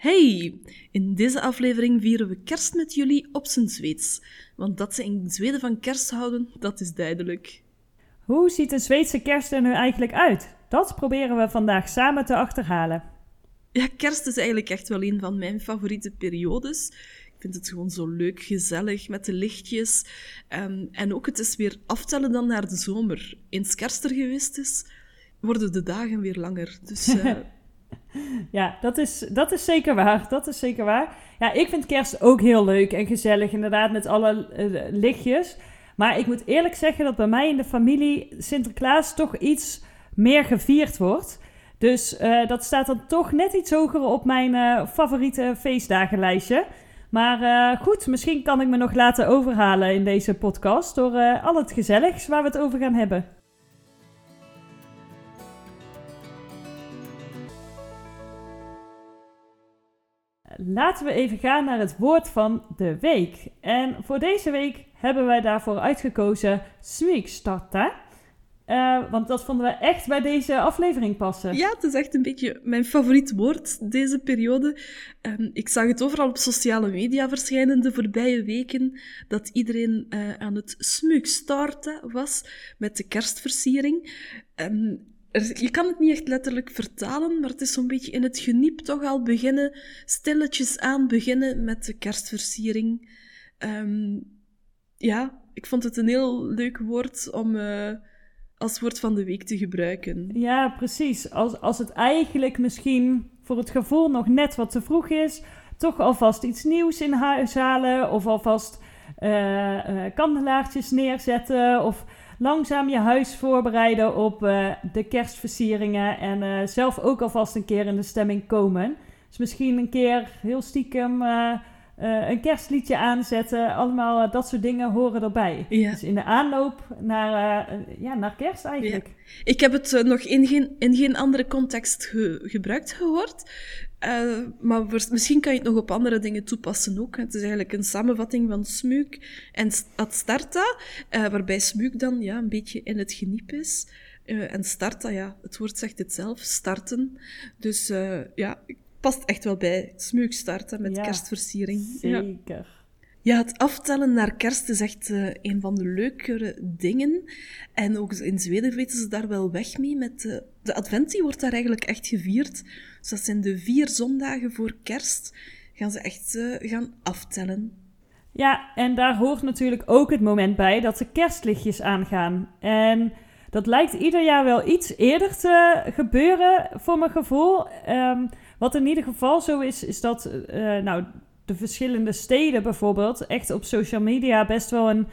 Hey, in deze aflevering vieren we kerst met jullie op zijn Zweeds. Want dat ze in Zweden van kerst houden, dat is duidelijk. Hoe ziet een Zweedse kerst er nu eigenlijk uit? Dat proberen we vandaag samen te achterhalen. Ja, kerst is eigenlijk echt wel een van mijn favoriete periodes. Ik vind het gewoon zo leuk, gezellig, met de lichtjes. Um, en ook het is weer aftellen dan naar de zomer. Eens kerst er geweest is, worden de dagen weer langer. Dus... Uh, Ja, dat is, dat is zeker waar. Dat is zeker waar. Ja, ik vind kerst ook heel leuk en gezellig, inderdaad, met alle uh, lichtjes. Maar ik moet eerlijk zeggen dat bij mij in de familie Sinterklaas toch iets meer gevierd wordt. Dus uh, dat staat dan toch net iets hoger op mijn uh, favoriete feestdagenlijstje. Maar goed, misschien kan ik me nog laten overhalen in deze podcast door al het gezelligs waar we het over gaan hebben. Laten we even gaan naar het woord van de week. En voor deze week hebben wij daarvoor uitgekozen smygstarta. Uh, want dat vonden we echt bij deze aflevering passen. Ja, het is echt een beetje mijn favoriet woord deze periode. Um, ik zag het overal op sociale media verschijnen de voorbije weken, dat iedereen uh, aan het smygstarten was met de kerstversiering. Um, je kan het niet echt letterlijk vertalen, maar het is zo'n beetje in het geniep toch al beginnen, stilletjes aan beginnen met de kerstversiering. Um, ja, ik vond het een heel leuk woord om uh, als woord van de week te gebruiken. Ja, precies. Als, als het eigenlijk misschien voor het gevoel nog net wat te vroeg is, toch alvast iets nieuws in huis halen of alvast uh, kandelaartjes neerzetten of langzaam je huis voorbereiden op uh, de kerstversieringen en uh, zelf ook alvast een keer in de stemming komen. Dus misschien een keer heel stiekem uh, een kerstliedje aanzetten. Allemaal dat soort dingen horen erbij. Ja. Dus in de aanloop naar, ja, naar kerst eigenlijk. Ja. Ik heb het nog in geen, in geen andere context ge gebruikt gehoord. Uh, maar misschien kan je het nog op andere dingen toepassen ook. Het is eigenlijk een samenvatting van smuk en starta, uh, waarbij smuk dan ja, een beetje in het geniep is. Uh, en starta, ja, het woord zegt het zelf, starten. Dus ja, past echt wel bij smuk starten met ja, kerstversiering. Zeker. Ja. Ja, het aftellen naar kerst is echt uh, een van de leukere dingen. En ook in Zweden weten ze daar wel weg mee. Met de, de advent die wordt daar eigenlijk echt gevierd. Dus dat zijn de vier zondagen voor kerst. Gaan ze echt uh, gaan aftellen. Ja, en daar hoort natuurlijk ook het moment bij dat de kerstlichtjes aangaan. En dat lijkt ieder jaar wel iets eerder te gebeuren, voor mijn gevoel. Um, wat in ieder geval zo is, is dat nou, de verschillende steden bijvoorbeeld echt op social media best wel een,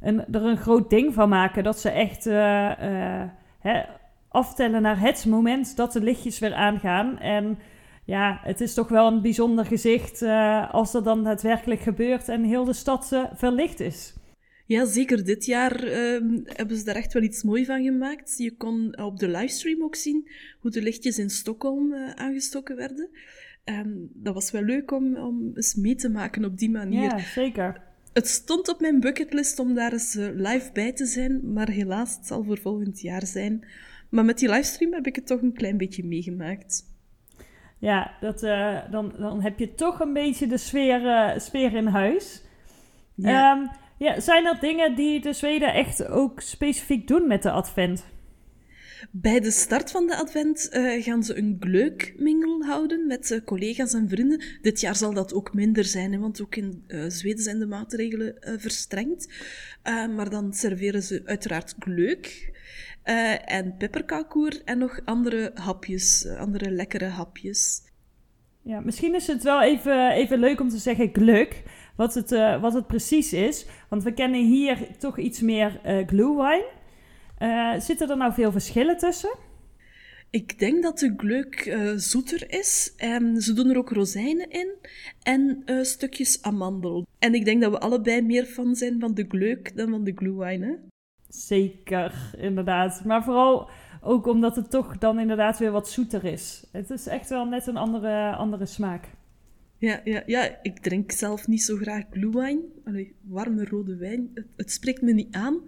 een, er een groot ding van maken. Dat ze echt uh, uh, hè, aftellen naar het moment dat de lichtjes weer aangaan. En ja, het is toch wel een bijzonder gezicht uh, als dat dan daadwerkelijk gebeurt en heel de stad verlicht is. Ja, zeker dit jaar uh, hebben ze daar echt wel iets moois van gemaakt. Je kon op de livestream ook zien hoe de lichtjes in Stockholm aangestoken werden. Dat was wel leuk om, om eens mee te maken op die manier. Ja, zeker. Het stond op mijn bucketlist om daar eens uh, live bij te zijn, maar helaas, het zal voor volgend jaar zijn. Maar met die livestream heb ik het toch een klein beetje meegemaakt. Ja, dat, uh, dan, dan heb je toch een beetje de sfeer, uh, sfeer in huis. Ja. Um, ja, zijn er dingen die de Zweden echt ook specifiek doen met de advent? Bij de start van de advent uh, gaan ze een gleukmingel houden met uh, collega's en vrienden. Dit jaar zal dat ook minder zijn, hè, want ook in uh, Zweden zijn de maatregelen verstrengd. maar dan serveren ze uiteraard gleuk en pepperkakoer en nog andere hapjes, andere lekkere hapjes. Ja, misschien is het wel even, even leuk om te zeggen gleuk, wat het, wat het precies is. Want we kennen hier toch iets meer glühwein. Uh, zitten er nou veel verschillen tussen? Ik denk dat de gleuk uh, zoeter is. En ze doen er ook rozijnen in. En uh, stukjes amandel. En ik denk dat we allebei meer fan zijn van de gleuk dan van de glühwein, hè? Zeker, inderdaad. Maar vooral ook omdat het toch dan inderdaad weer wat zoeter is. Het is echt wel net een andere, andere smaak. Ja, ja, ja, ik drink zelf niet zo graag glühwein. Allee, warme rode wijn. Het, het spreekt me niet aan.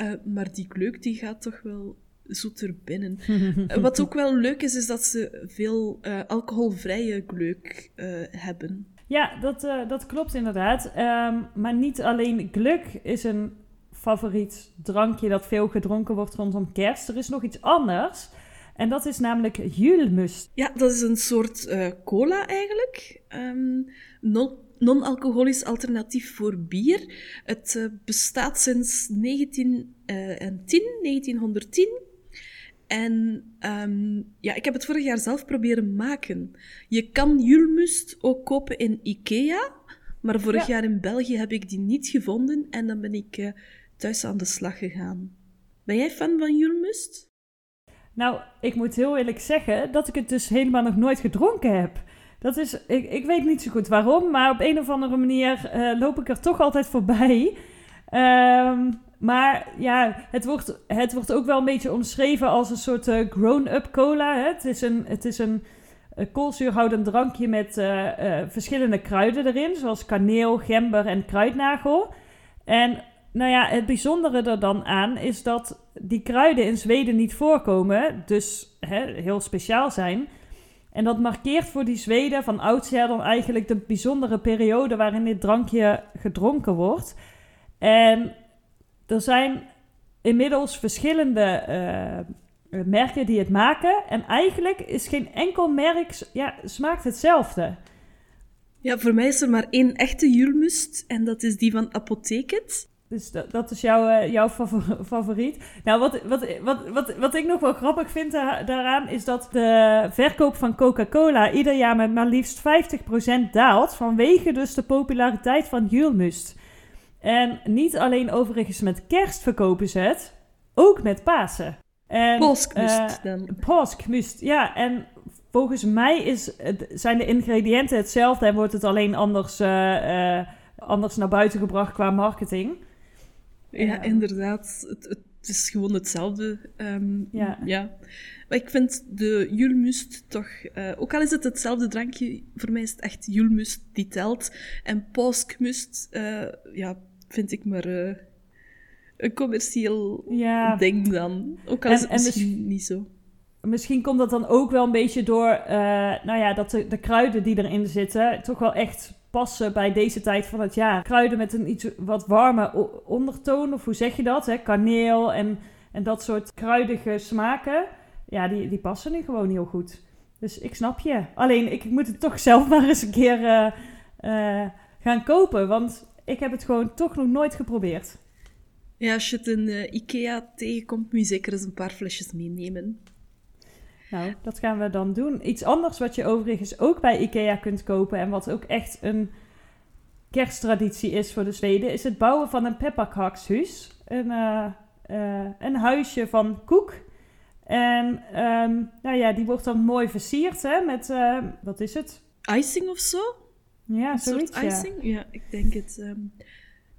Uh, maar die gleuk die gaat toch wel zoeter binnen. Wat ook wel leuk is, is dat ze veel uh, alcoholvrije gleuk uh, hebben. Ja, dat, uh, dat klopt inderdaad. Um, maar niet alleen gluk is een favoriet drankje dat veel gedronken wordt rondom kerst. Er is nog iets anders. En dat is namelijk Julmust. Ja, dat is een soort cola eigenlijk. Um, non-alcoholisch alternatief voor bier. Het bestaat sinds 1910, 1910 en um, ja, ik heb het vorig jaar zelf proberen maken. Je kan Julmust ook kopen in Ikea, maar vorig jaar in België heb ik die niet gevonden en dan ben ik uh, thuis aan de slag gegaan. Ben jij fan van Julmust? Nou, ik moet heel eerlijk zeggen dat ik het dus helemaal nog nooit gedronken heb. Dat is, ik, ik weet niet zo goed waarom, maar op een of andere manier uh, loop ik er toch altijd voorbij. Um, maar ja, het wordt, het wordt ook wel een beetje omschreven als een soort uh, grown-up cola. Hè? Het is een, het is een koolzuurhoudend drankje met uh, verschillende kruiden erin, zoals kaneel, gember en kruidnagel. En nou ja, het bijzondere er dan aan is dat die kruiden in Zweden niet voorkomen, dus hè, heel speciaal zijn. En dat markeert voor die Zweden van oudsher dan eigenlijk de bijzondere periode waarin dit drankje gedronken wordt. En er zijn inmiddels verschillende uh, merken die het maken. En eigenlijk is geen enkel merk, ja, smaakt hetzelfde. Ja, voor mij is er maar één echte Julmust. En dat is die van Apotheket. Dus dat, dat is jouw, uh, jouw favoriet. Nou, wat, wat, wat, wat, wat ik nog wel grappig vind daaraan... is dat de verkoop van Coca-Cola ieder jaar met maar liefst 50% daalt... vanwege dus de populariteit van Julmust. En niet alleen overigens met kerst verkopen ze het, ook met Pasen. Påskmust uh, dan. ja. En volgens mij is zijn de ingrediënten hetzelfde en wordt het alleen anders, uh, uh, anders naar buiten gebracht qua marketing. Ja, inderdaad. Het, het, is gewoon hetzelfde. Um, ja. ja. Maar ik vind de Julmust toch... ook al is het hetzelfde drankje, voor mij is het echt Julmust die telt. En Påskmust, ja, vind ik maar uh, een commercieel ja. ding dan. Ook al is het misschien niet zo. Misschien komt dat dan ook wel een beetje door, uh, nou ja, dat de, de, kruiden die erin zitten toch wel echt passen bij deze tijd van het jaar. Kruiden met een iets wat warme ondertoon, of hoe zeg je dat? Hè? Kaneel en, en dat soort kruidige smaken. Ja, die, die passen nu gewoon heel goed. Dus ik snap je. Alleen, ik moet het toch zelf maar eens een keer uh, gaan kopen. Want ik heb het gewoon toch nog nooit geprobeerd. Ja, als je het in uh, Ikea tegenkomt, moet je zeker eens een paar flesjes meenemen. Nou, dat gaan we dan doen. Iets anders wat je overigens ook bij Ikea kunt kopen en wat ook echt een kersttraditie is voor de Zweden, is het bouwen van een pepperkakshuis. Een, uh, uh, een huisje van koek. En um, nou ja, die wordt dan mooi versierd hè, met, wat is het? Icing of zo? Ja, een soort icing. Ja. ik denk het. Um,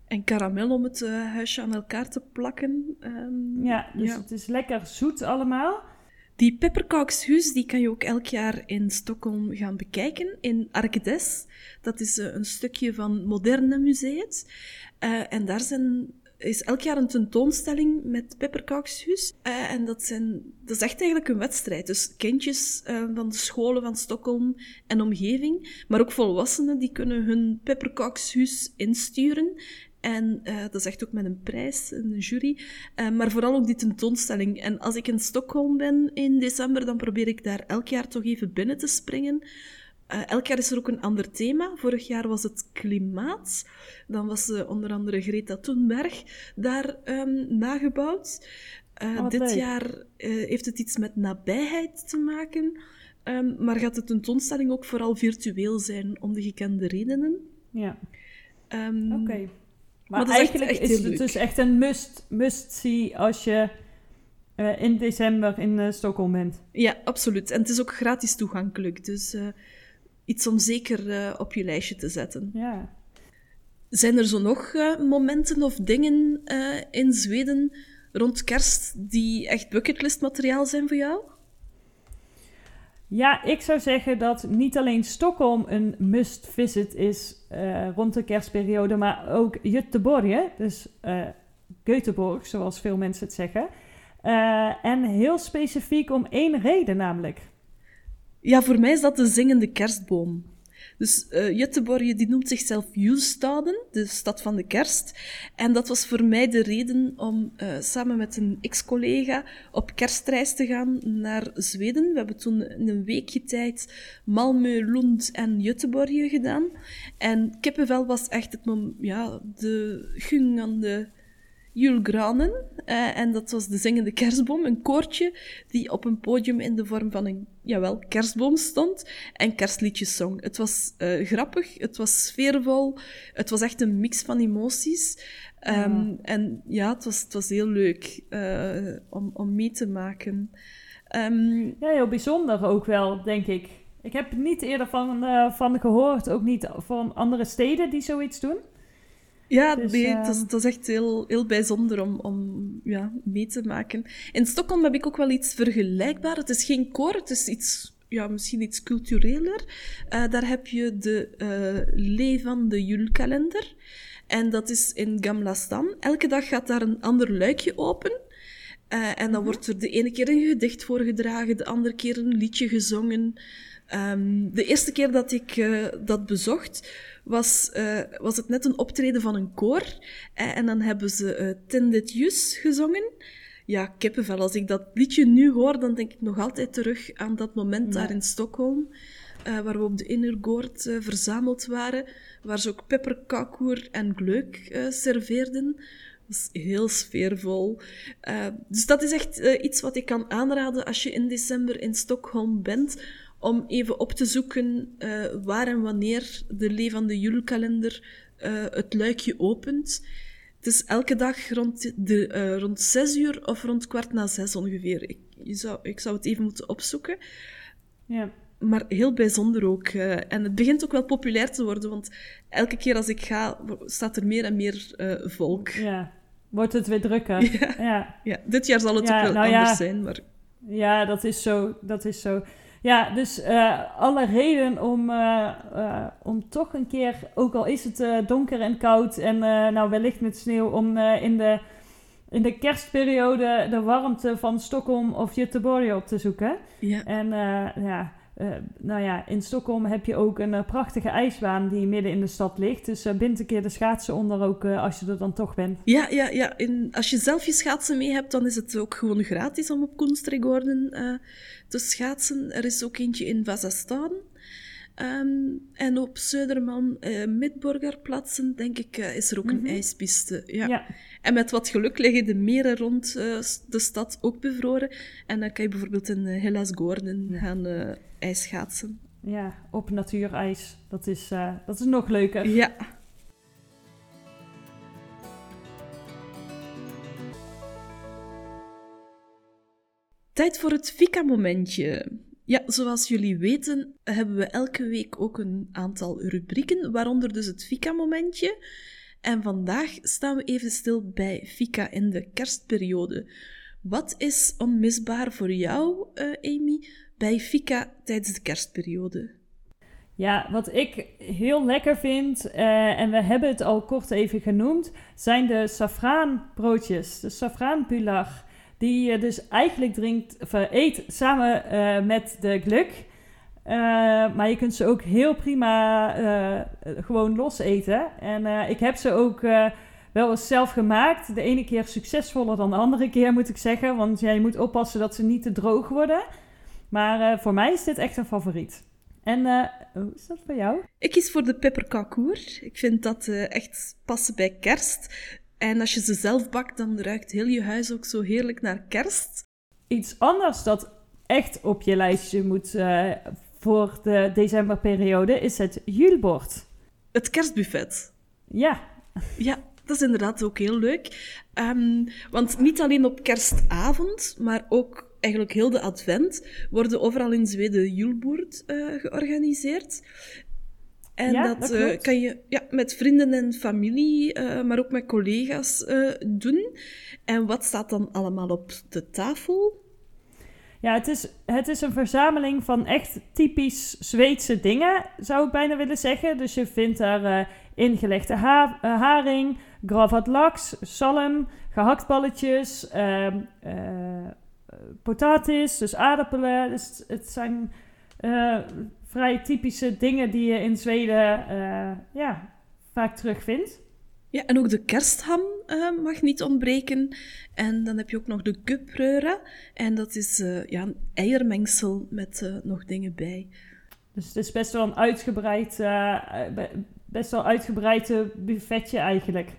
en karamel om het huisje aan elkaar te plakken. Um, ja, dus ja. het is lekker zoet allemaal. Die pepperkakshuis die kan je ook elk jaar in Stockholm gaan bekijken, in Arkedes. Dat is uh, een stukje van Moderne Museet. Uh, en daar zijn is elk jaar een tentoonstelling met pepperkakshuis. Uh, en dat, zijn, is echt eigenlijk een wedstrijd. Dus kindjes van de scholen van Stockholm en omgeving, maar ook volwassenen, die kunnen hun pepperkakshuis insturen. En uh, dat is echt ook met een prijs, een jury. Uh, maar vooral ook die tentoonstelling. En als ik in Stockholm ben in december, dan probeer ik daar elk jaar toch even binnen te springen. Uh, elk jaar is er ook een ander thema. Vorig jaar was het klimaat. Dan was onder andere Greta Thunberg daar um, nagebouwd. Oh, dit leuk. jaar heeft het iets met nabijheid te maken. Um, maar gaat de tentoonstelling ook vooral virtueel zijn, om de gekende redenen. Ja. Um, Oké. Okay. Maar, maar eigenlijk is, echt is het dus echt een must-see must als je eh, in december in uh, Stockholm bent. Ja, absoluut. En het is ook gratis toegankelijk. Dus iets om zeker op je lijstje te zetten. Ja. Zijn er zo nog momenten of dingen in Zweden rond kerst die echt bucketlist-materiaal zijn voor jou? Ja, ik zou zeggen dat niet alleen Stockholm een must-visit is uh, rond de kerstperiode, maar ook Göteborg, dus uh, Göteborg, zoals veel mensen het zeggen. Uh, en heel specifiek om één reden namelijk. Ja, voor mij is dat de zingende kerstboom. Dus uh, die noemt zichzelf Julstaden, de stad van de kerst. En dat was voor mij de reden om uh, samen met een ex-collega op kerstreis te gaan naar Zweden. We hebben toen in een weekje tijd Malmö, Lund en Göteborg gedaan. En kippenvel was echt het ja, de gung aan de julgranen. Uh, en dat was de zingende kerstboom, een koortje die op een podium in de vorm van een, jawel, kerstboom stond en kerstliedjes zong. Het was uh, grappig, het was sfeervol, het was echt een mix van emoties. Um, En ja, het was, het was heel leuk uh, om, om mee te maken. Um, ja, heel bijzonder ook wel, denk ik. Ik heb niet eerder van, van gehoord, ook niet van andere steden die zoiets doen. Ja, dus, nee, het, is, is, echt heel, heel bijzonder om, om ja, mee te maken. In Stockholm heb ik ook wel iets vergelijkbaar. Het is geen koor, het is iets, ja, misschien iets cultureler. Uh, daar heb je de uh, Lee van de Julkalender. En dat is in Gamla Stan. Elke dag gaat daar een ander luikje open. Uh, en dan mm -hmm. wordt er de ene keer een gedicht voorgedragen, de andere keer een liedje gezongen. Um, de eerste keer dat ik uh, dat bezocht, was, uh, was het net een optreden van een koor. Uh, en dan hebben ze uh, Tendit Jus gezongen. Ja, kippenvel. Als ik dat liedje nu hoor, dan denk ik nog altijd terug aan dat moment daar in Stockholm. waar we op de Innergoord verzameld waren. Waar ze ook pepperkakoer en gleuk serveerden. Dat is heel sfeervol. dus dat is echt iets wat ik kan aanraden als je in december in Stockholm bent om even op te zoeken uh, waar en wanneer de Lee van de Julkalender uh, het luikje opent. Het is elke dag rond, de, uh, rond zes uur of rond kwart na zes ongeveer. Ik, je zou, ik zou het even moeten opzoeken. Ja. Maar heel bijzonder ook. en het begint ook wel populair te worden, want elke keer als ik ga, staat er meer en meer volk. Ja, wordt het weer drukker. Ja, ja. ja. dit jaar zal het ja, ook wel nou anders zijn, maar... Ja, dat is zo. Dat is zo. Ja, dus uh, alle reden om, uh, uh, om toch een keer, ook al is het donker en koud en nou wellicht met sneeuw, om in, de, in de kerstperiode de warmte van Stockholm of Göteborg op te zoeken. Ja. En ja, nou ja, in Stockholm heb je ook een prachtige ijsbaan die midden in de stad ligt. Dus bind een keer de schaatsen onder ook als je er dan toch bent. Ja, ja, ja. Als je zelf je schaatsen mee hebt, dan is het ook gewoon gratis om op Koenstregorden te schaatsen. Er is ook eentje in Vazastan. Um, en op Zuiderman, uh, Midburgerplatsen, denk ik, uh, is er ook mm -hmm. een mhm. ijspiste. Ja. ja. En met wat geluk liggen de meren rond uh, de stad ook bevroren. En dan kan je bijvoorbeeld in Hellas Gordon gaan ijsschaatsen. Ja, op natuurijs. Dat is, dat is nog leuker. Ja. Tijd voor het Fika-momentje. Ja, zoals jullie weten hebben we elke week ook een aantal rubrieken, waaronder dus het Fika-momentje. En vandaag staan we even stil bij Fika in de kerstperiode. Wat is onmisbaar voor jou, uh, Amy, bij Fika tijdens de kerstperiode? Ja, wat ik heel lekker vind, uh, en we hebben het al kort even genoemd, zijn de safraanbroodjes, de safraanpulag die je dus eigenlijk drinkt, of, eet samen uh, met de gluk. Maar je kunt ze ook heel prima gewoon los eten. En ik heb ze ook wel eens zelf gemaakt. De ene keer succesvoller dan de andere keer, moet ik zeggen. Want ja, je moet oppassen dat ze niet te droog worden. Maar voor mij is dit echt een favoriet. En hoe is dat voor jou? Ik kies voor de pepperkakoer. Ik vind dat echt passen bij kerst. En als je ze zelf bakt, dan ruikt heel je huis ook zo heerlijk naar kerst. Iets anders dat echt op je lijstje moet uh, voor de decemberperiode is het julebord. Het kerstbuffet. Ja. Ja, dat is inderdaad ook heel leuk. Um, want niet alleen op kerstavond, maar ook eigenlijk heel de advent worden overal in Zweden julboerd uh, georganiseerd. En Ja, dat, dat eh, kan je ja, met vrienden en familie, eh, maar ook met collega's eh, doen. En wat staat dan allemaal op de tafel? Ja, het is, het is een verzameling van echt typisch Zweedse dingen, zou ik bijna willen zeggen. Dus je vindt daar ingelegde ha- haring, gravad laks, salm, gehaktballetjes, ehm eh, potatis, dus aardappelen. Dus het- het zijn vrij typische dingen die je in Zweden eh, ja, vaak terugvindt. Ja, en ook de kerstham eh, mag niet ontbreken. En dan heb je ook nog de gupröra. En dat is eh, ja, een eiermengsel met nog dingen bij. Dus het is best wel een uitgebreid, be- best wel uitgebreid buffetje eigenlijk.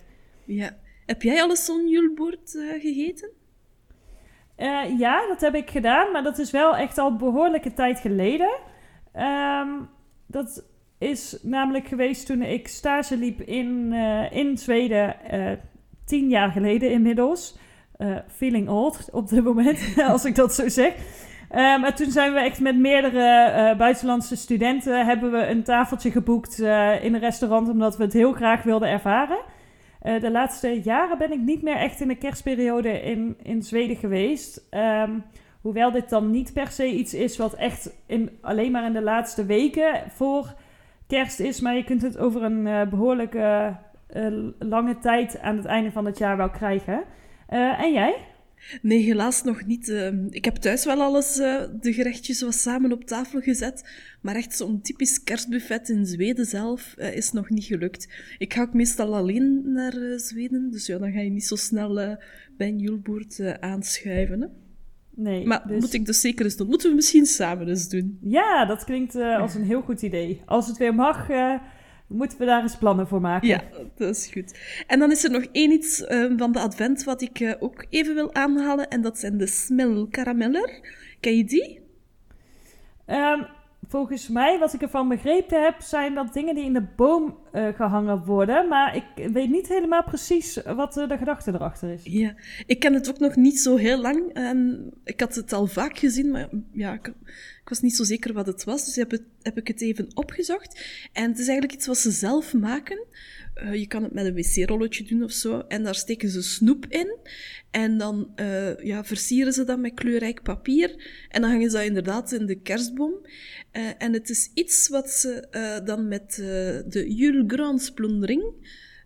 Ja. Heb jij al eens zo'n julbord gegeten? Ja, dat heb ik gedaan, maar dat is wel echt al behoorlijke tijd geleden. Ehm, dat is namelijk geweest toen ik stage liep in, eh, in Zweden, eh, tien jaar geleden inmiddels. Eh, feeling old op dit moment, als ik dat zo zeg. Maar toen zijn we echt met meerdere buitenlandse studenten hebben we een tafeltje geboekt in een restaurant, omdat we het heel graag wilden ervaren. De laatste jaren ben ik niet meer echt in de kerstperiode in, in Zweden geweest. Ehm, hoewel dit dan niet per se iets is wat echt in, alleen maar in de laatste weken voor kerst is. Maar je kunt het over een eh, behoorlijke eh, lange tijd aan het einde van het jaar wel krijgen. Eh, en jij? Nee, helaas nog niet. Ehm, ik heb thuis wel alles de gerechtjes wat samen op tafel gezet. Maar echt zo'n typisch kerstbuffet in Zweden zelf is nog niet gelukt. Ik ga ook meestal alleen naar Zweden. Dus ja, dan ga je niet zo snel bij een julboord eh, aanschuiven. Nee. Maar dus- moet ik dus zeker eens doen. Moeten we misschien samen eens doen. Ja, dat klinkt eh, als een heel goed idee. Als het weer mag, eh, moeten we daar eens plannen voor maken. Ja, dat is goed. En dan is er nog één iets eh, van de advent wat ik ook even wil aanhalen. En dat zijn de smelkarameller. Ken je die? Ehm, volgens mij, wat ik ervan begrepen heb, zijn dat dingen die in de boom eh, gehangen worden. Maar ik weet niet helemaal precies wat eh, de gedachte erachter is. Ja, ik ken het ook nog niet zo heel lang. En ik had het al vaak gezien, maar ja, ik, was niet zo zeker wat het was. Dus heb, het, heb ik het even opgezocht. En het is eigenlijk iets wat ze zelf maken. Eh, je kan het met een wc-rolletje doen of zo. En daar steken ze snoep in. En dan eh, ja, versieren ze dat met kleurrijk papier. En dan hangen ze dat inderdaad in de kerstboom. Eh, en het is iets wat ze dan met de julgransplundering,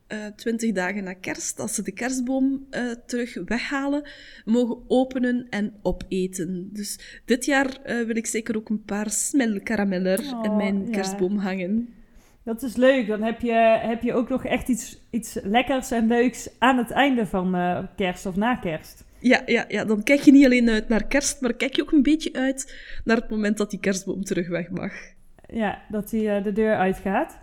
eh, twintig dagen na kerst, als ze de kerstboom terug weghalen, mogen openen en opeten. Dus dit jaar wil ik zeker ook een paar smelkarameller Oh, in mijn ja. kerstboom hangen. Dat is leuk. Dan heb je, heb je ook nog echt iets, iets lekkers en leuks aan het einde van eh, kerst of na kerst. Ja, ja, ja, dan kijk je niet alleen uit naar kerst, maar kijk je ook een beetje uit naar het moment dat die kerstboom terug weg mag. Ja, dat hij eh, de deur uitgaat.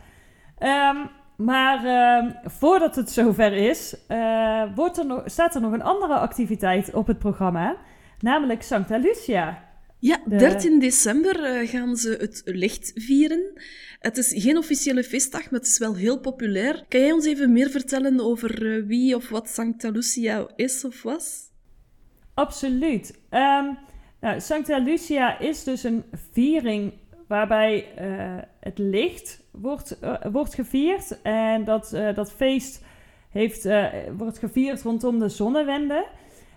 Ehm, maar ehm, voordat het zover is, eh, wordt er nog, staat er nog een andere activiteit op het programma. Namelijk Sancta Lucia. Ja, De- 13 december eh, gaan ze het licht vieren. Het is geen officiële feestdag, maar het is wel heel populair. Kan jij ons even meer vertellen over eh, wie of wat Sancta Lucia is of was? Absoluut. Ehm nou, Sancta Lucia is dus een viering waarbij eh, het licht wordt, wordt gevierd. En dat, dat feest heeft, wordt gevierd rondom de zonnewende.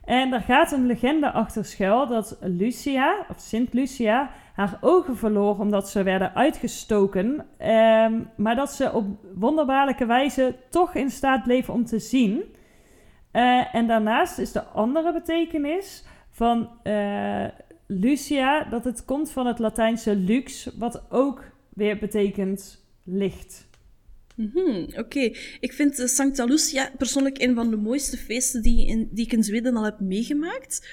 En daar gaat een legende achter schuil dat Lucia, of Sint Lucia, haar ogen verloor omdat ze werden uitgestoken. Ehm, maar dat ze op wonderbaarlijke wijze toch in staat bleef om te zien. Eh, en daarnaast is de andere betekenis van eh, Lucia dat het komt van het Latijnse lux, wat ook weer betekent licht. Mhm, Oké, ik vind eh, Sancta Lucia persoonlijk een van de mooiste feesten die, in, ik in Zweden al heb meegemaakt.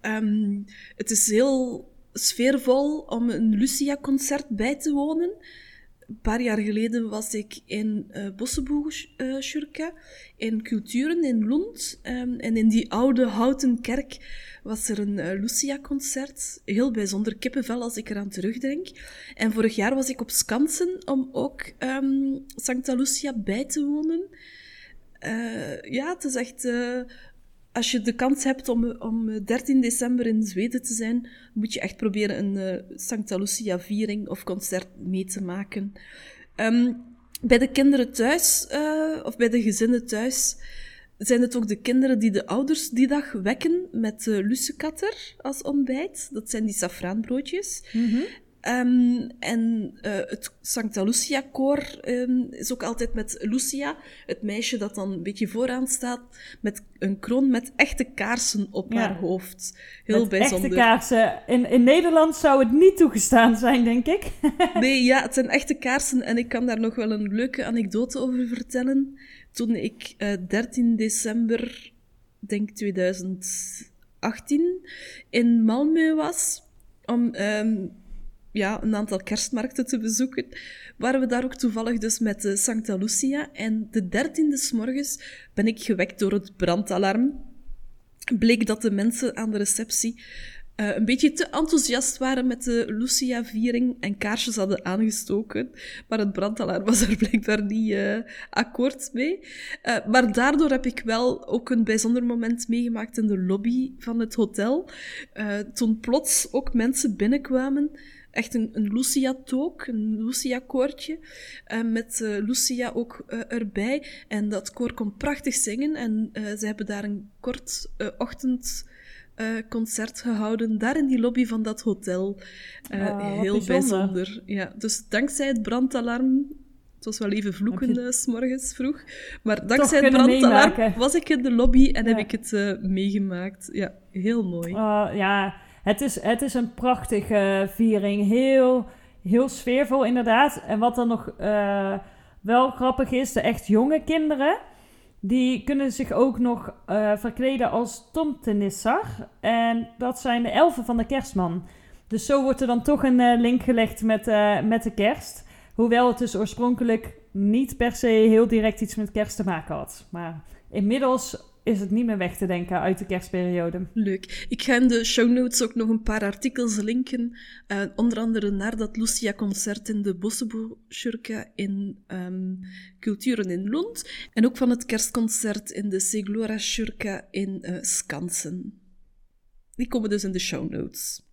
Ehm, het is heel sfeervol om een Lucia-concert bij te wonen. Een paar jaar geleden was ik in uh, in Culturen in Lund. Ehm, en in die oude houten kerk was er een uh, Lucia-concert. Heel bijzonder kippenvel als ik eraan terugdenk. En vorig jaar was ik op Skansen om ook um, Sancta Lucia bij te wonen. Uh, ja, het is echt als je de kans hebt om, om 13 december in Zweden te zijn, moet je echt proberen een Santa Lucia-viering of concert mee te maken. Um, bij de kinderen thuis, of bij de gezinnen thuis, zijn het ook de kinderen die de ouders die dag wekken met uh, lussekatter als ontbijt. Dat zijn die safraanbroodjes. Mm -hmm. Um, en uh, het Santa Lucia koor um, is ook altijd met Lucia, het meisje dat dan een beetje vooraan staat, met een kroon met echte kaarsen op haar hoofd. Heel met bijzonder. Echte kaarsen. In, in Nederland zou het niet toegestaan zijn, denk ik. nee, ja, het zijn echte kaarsen en ik kan daar nog wel een leuke anekdote over vertellen. Toen ik uh, 13 december, denk 2018, in Malmö was om um, ja, een aantal kerstmarkten te bezoeken, waren we daar ook toevallig dus met de Santa Lucia. En de dertiende s morgens ben ik gewekt door het brandalarm. Bleek dat de mensen aan de receptie uh, een beetje te enthousiast waren met de Lucia-viering en kaarsjes hadden aangestoken. Maar het brandalarm was er blijkbaar niet uh, akkoord mee. Uh, maar daardoor heb ik wel ook een bijzonder moment meegemaakt in de lobby van het hotel. toen plots ook mensen binnenkwamen echt een, een Lucia-took, een Lucia-koortje, met Lucia ook erbij. En dat koor kon prachtig zingen en ze hebben daar een kort ochtendconcert gehouden, daar in die lobby van dat hotel. Oh, heel bijzonder. Ja, dus dankzij het brandalarm het was wel even vloeken je... s morgens vroeg. Maar dankzij het brandalarm was ik in de lobby en ja. heb ik het uh, meegemaakt. Ja, heel mooi. Uh, ja, het is, het is een prachtige viering. Heel, heel sfeervol inderdaad. En wat dan nog wel grappig is, de echt jonge kinderen... die kunnen zich ook nog uh, verkleden als tomtenissar. En dat zijn de elfen van de kerstman. Dus zo wordt er dan toch een uh, link gelegd met, met de kerst. Hoewel het dus oorspronkelijk niet per se heel direct iets met kerst te maken had. Maar inmiddels is het niet meer weg te denken uit de kerstperiode. Leuk. Ik ga in de show notes ook nog een paar artikels linken. Uh, onder andere naar dat Lucia-concert in de Bossebo-schurke in um, Culturen in Lund. En ook van het kerstconcert in de Seglora-schurke in uh, Skansen. Die komen dus in de show notes.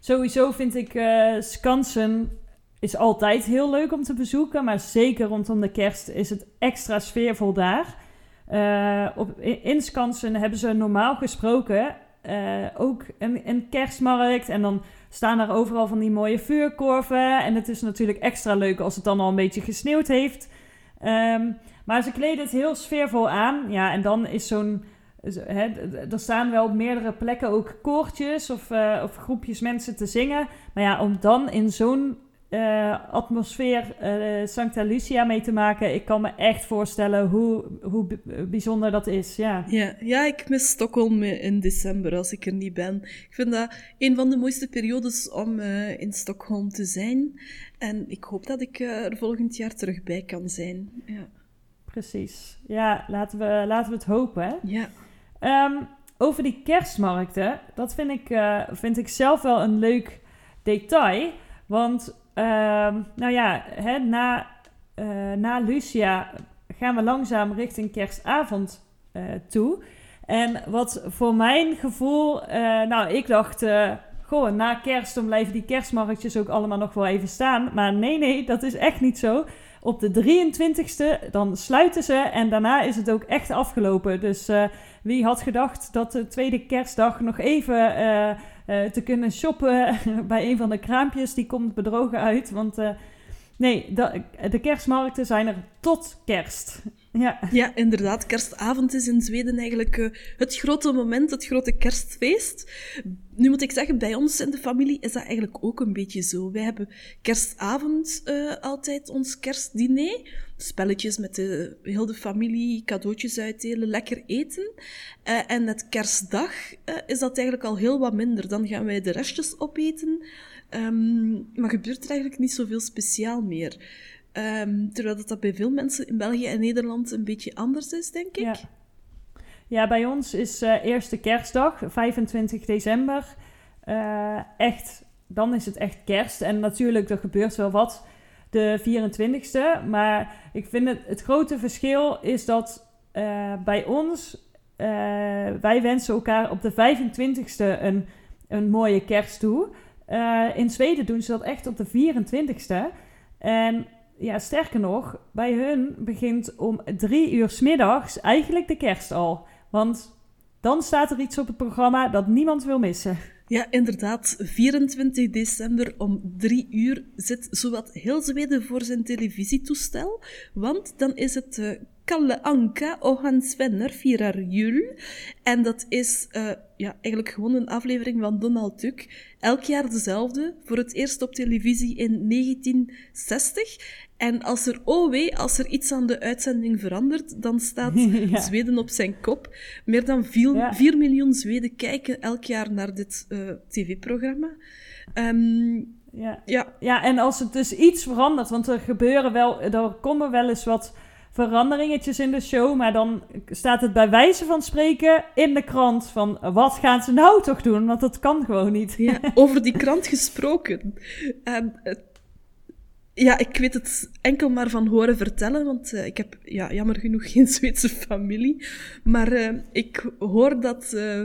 Sowieso vind ik uh, Skansen is altijd heel leuk om te bezoeken. Maar zeker rondom de kerst is het extra sfeervol daar. Uh, op, in Skansen hebben ze normaal gesproken uh, ook een, een, kerstmarkt. En dan staan er overal van die mooie vuurkorven. En het is natuurlijk extra leuk als het dan al een beetje gesneeuwd heeft. Um, maar ze kleden het heel sfeervol aan. Ja, en dan is zo'n. Er staan wel op meerdere plekken ook koortjes of, uh, of groepjes mensen te zingen. Maar ja, om dan in zo'n uh, atmosfeer uh, Santa Lucia mee te maken. Ik kan me echt voorstellen hoe, hoe bijzonder dat is. Ja. Ja, ja, ik mis Stockholm in december als ik er niet ben. Ik vind dat een van de mooiste periodes om uh, in Stockholm te zijn. En ik hoop dat ik er volgend jaar terug bij kan zijn. Ja. Precies. Ja, laten we, laten we het hopen. Hè? Ja. Um, over die kerstmarkten, dat vind ik, vind ik zelf wel een leuk detail. Want Ehm, nou ja, hè, na, uh, na Lucia gaan we langzaam richting kerstavond uh, toe. En wat voor mijn gevoel, uh, nou, ik dacht, goh, na kerst dan blijven die kerstmarktjes ook allemaal nog wel even staan. Maar nee, nee, dat is echt niet zo. Op de 23ste dan sluiten ze en daarna is het ook echt afgelopen. Dus wie had gedacht dat de tweede kerstdag nog even te kunnen shoppen bij een van de kraampjes. Die komt bedrogen uit. Want uh, nee, de kerstmarkten zijn er tot kerst. Ja. ja, inderdaad. Kerstavond is in Zweden eigenlijk uh, het grote moment, het grote kerstfeest. Nu moet ik zeggen, bij ons in de familie is dat eigenlijk ook een beetje zo. Wij hebben kerstavond uh, altijd ons kerstdiner. Spelletjes met de, heel de familie, cadeautjes uitdelen, lekker eten. Uh, en met kerstdag is dat eigenlijk al heel wat minder. Dan gaan wij de restjes opeten. Um, maar gebeurt er eigenlijk niet zoveel speciaal meer. Um, terwijl dat, dat bij veel mensen in België en Nederland een beetje anders is, denk ik. Ja, bij ons is uh, eerste kerstdag, 25 december. Uh, echt, dan is het echt kerst. En natuurlijk, er gebeurt wel wat. de 24ste. Maar ik vind het, het grote verschil is dat bij ons, wij wensen elkaar op de 25ste een, een mooie kerst toe. in Zweden doen ze dat echt op de 24ste. En ja, sterker nog, bij hun begint om drie uur s middags eigenlijk de kerst al. Want dan staat er iets op het programma dat niemand wil missen. Ja, inderdaad. 24 december om drie uur zit zowat heel Zweden voor zijn televisietoestel. Want dan is het uh, Kalle Anka och hans vänner firar jul. En dat is uh, ja, eigenlijk gewoon een aflevering van Donald Duck. Elk jaar dezelfde. Voor het eerst op televisie in 1960. En als er, oh wee, als er iets aan de uitzending verandert, dan staat Zweden op zijn kop. Meer dan 4, miljoen Zweden kijken elk jaar naar dit uh, tv-programma. Um, ja. Ja. ja, en als het dus iets verandert, want er gebeuren wel, er komen wel eens wat veranderingetjes in de show, maar dan staat het bij wijze van spreken in de krant van wat gaan ze nou toch doen, want dat kan gewoon niet. Ja, over die krant gesproken. Um, ja, ik weet het enkel maar van horen vertellen, want uh, ik heb ja, jammer genoeg geen Zweedse familie. Maar uh, ik hoor dat uh,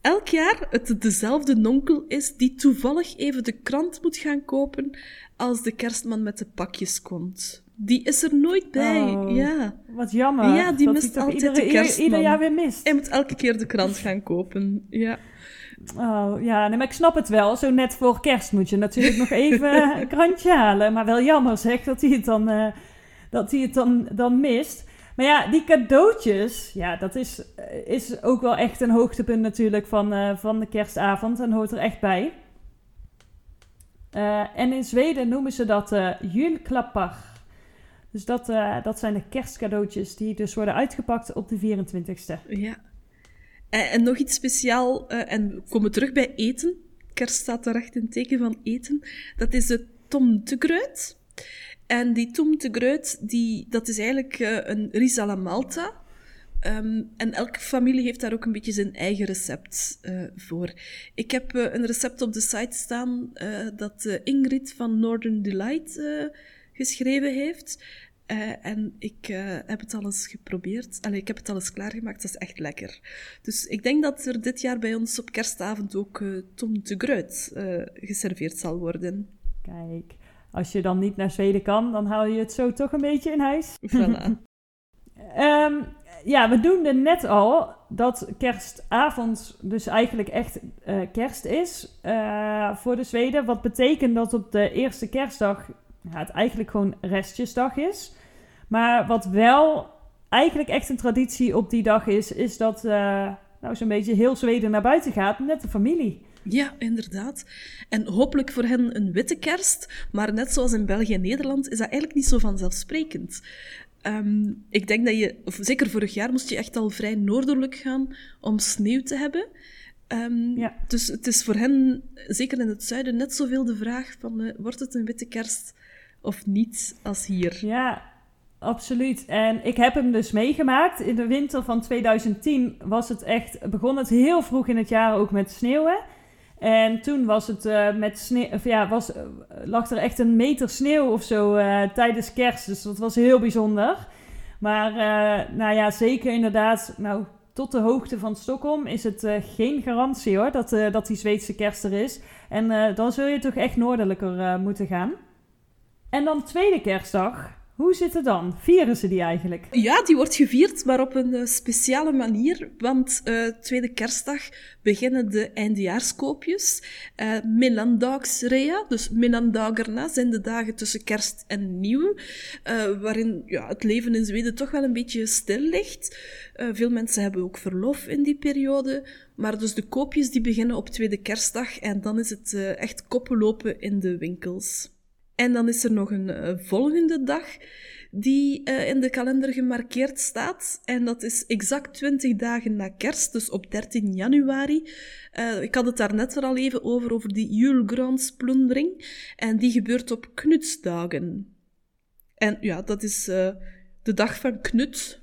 elk jaar het dezelfde nonkel is die toevallig even de krant moet gaan kopen als de kerstman met de pakjes komt. Die is er nooit bij. Oh, ja. Wat jammer. Ja, die mist altijd iedere, de kerstman. Ieder jaar weer mist. Hij moet elke keer de krant gaan kopen. Ja. Oh, ja, nee, maar ik snap het wel. Zo net voor kerst moet je natuurlijk nog even een krantje halen. Maar wel jammer zeg, dat hij het dan, uh, dat hij het dan, dan mist. Maar ja, die cadeautjes, ja, dat is, eh, is ook wel echt een hoogtepunt natuurlijk van, uh, van de kerstavond. En hoort er echt bij. Uh, en in Zweden noemen ze dat uh, julklappar. Dus dat, dat zijn de kerstcadeautjes die dus worden uitgepakt op de 24ste. Ja. En, en nog iets speciaal, uh, en we komen terug bij eten. Kerst staat er echt in teken van eten. Dat is de tom te gruit. En die tom te gruit, die, dat is eigenlijk uh, een risala malta. Um, en elke familie heeft daar ook een beetje zijn eigen recept voor. Ik heb een recept op de site staan dat Ingrid van Northern Delight geschreven heeft. Uh, en ik uh, heb het alles geprobeerd. Allee, ik heb het alles klaargemaakt. Dat is echt lekker. Dus ik denk dat er dit jaar bij ons op kerstavond ook uh, Tom de Gruit geserveerd zal worden. Kijk, als je dan niet naar Zweden kan, dan haal je het zo toch een beetje in huis. Voilà. um, ja, we doen er net al dat kerstavond dus eigenlijk echt kerst is voor de Zweden. Wat betekent dat op de eerste kerstdag ja, het eigenlijk gewoon restjesdag is. Maar wat wel eigenlijk echt een traditie op die dag is, is dat uh, nou, zo'n beetje heel Zweden naar buiten gaat met de familie. Ja, inderdaad. En hopelijk voor hen een witte kerst, maar net zoals in België en Nederland is dat eigenlijk niet zo vanzelfsprekend. Um, ik denk dat je, of zeker vorig jaar, moest je echt al vrij noordelijk gaan om sneeuw te hebben. Um, ja. Dus het is voor hen, zeker in het zuiden, net zoveel de vraag van, uh, wordt het een witte kerst of niet als hier? Ja, absoluut. En ik heb hem dus meegemaakt. In de winter van 2010 was het echt, begon het heel vroeg in het jaar ook met sneeuwen. En toen was het uh, met sneeuw, of ja, was, uh, lag er echt een meter sneeuw of zo uh, tijdens kerst. Dus dat was heel bijzonder. Maar nou ja, zeker inderdaad, nou, tot de hoogte van Stockholm is het geen garantie hoor, dat, dat die Zweedse kerst er is. En dan zul je toch echt noordelijker moeten gaan. En dan tweede kerstdag. Hoe zit het dan? Vieren ze die eigenlijk? Ja, die wordt gevierd, maar op een uh, speciale manier. Want uh, tweede kerstdag beginnen de eindejaarskoopjes. Uh, Melandagsrea, dus Melandagerna, zijn de dagen tussen kerst en nieuw. waarin ja, het leven in Zweden toch wel een beetje stil ligt. veel mensen hebben ook verlof in die periode. Maar dus de koopjes die beginnen op tweede kerstdag. En dan is het echt koppenlopen in de winkels. En dan is er nog een uh, volgende dag die uh, in de kalender gemarkeerd staat. En dat is exact 20 dagen na kerst, dus op 13 januari. Uh, ik had het daar net al even over, over die julgransplundering. En die gebeurt op Knutsdagen. En ja, dat is de dag van Knut.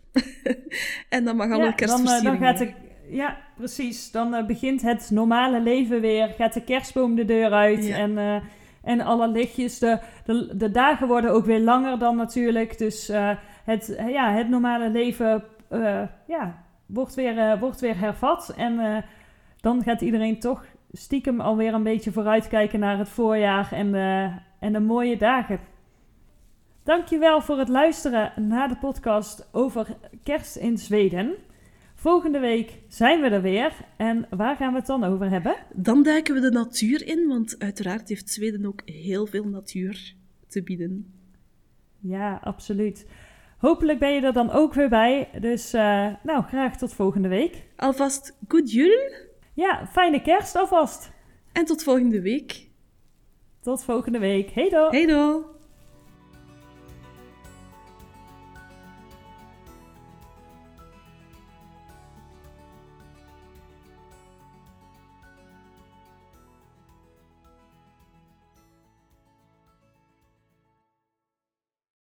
en dan mag alle ja, kerstversiering dan, dan gaat de, Ja, precies. Dan begint het normale leven weer. Gaat de kerstboom de deur uit. En En alle lichtjes, de, de, de dagen worden ook weer langer dan natuurlijk. Dus uh, het, ja, het normale leven uh, ja, wordt, weer, wordt weer hervat. En dan gaat iedereen toch stiekem alweer een beetje vooruitkijken naar het voorjaar en en de mooie dagen. Dankjewel voor het luisteren naar de podcast over kerst in Zweden. Volgende week zijn we er weer. En waar gaan we het dan over hebben? Dan duiken we de natuur in, want uiteraard heeft Zweden ook heel veel natuur te bieden. Ja, absoluut. Hopelijk ben je er dan ook weer bij. Dus uh, nou, graag tot volgende week. Alvast goed jul. Ja, fijne kerst alvast. En tot volgende week. Tot volgende week. Hey do. Hey do.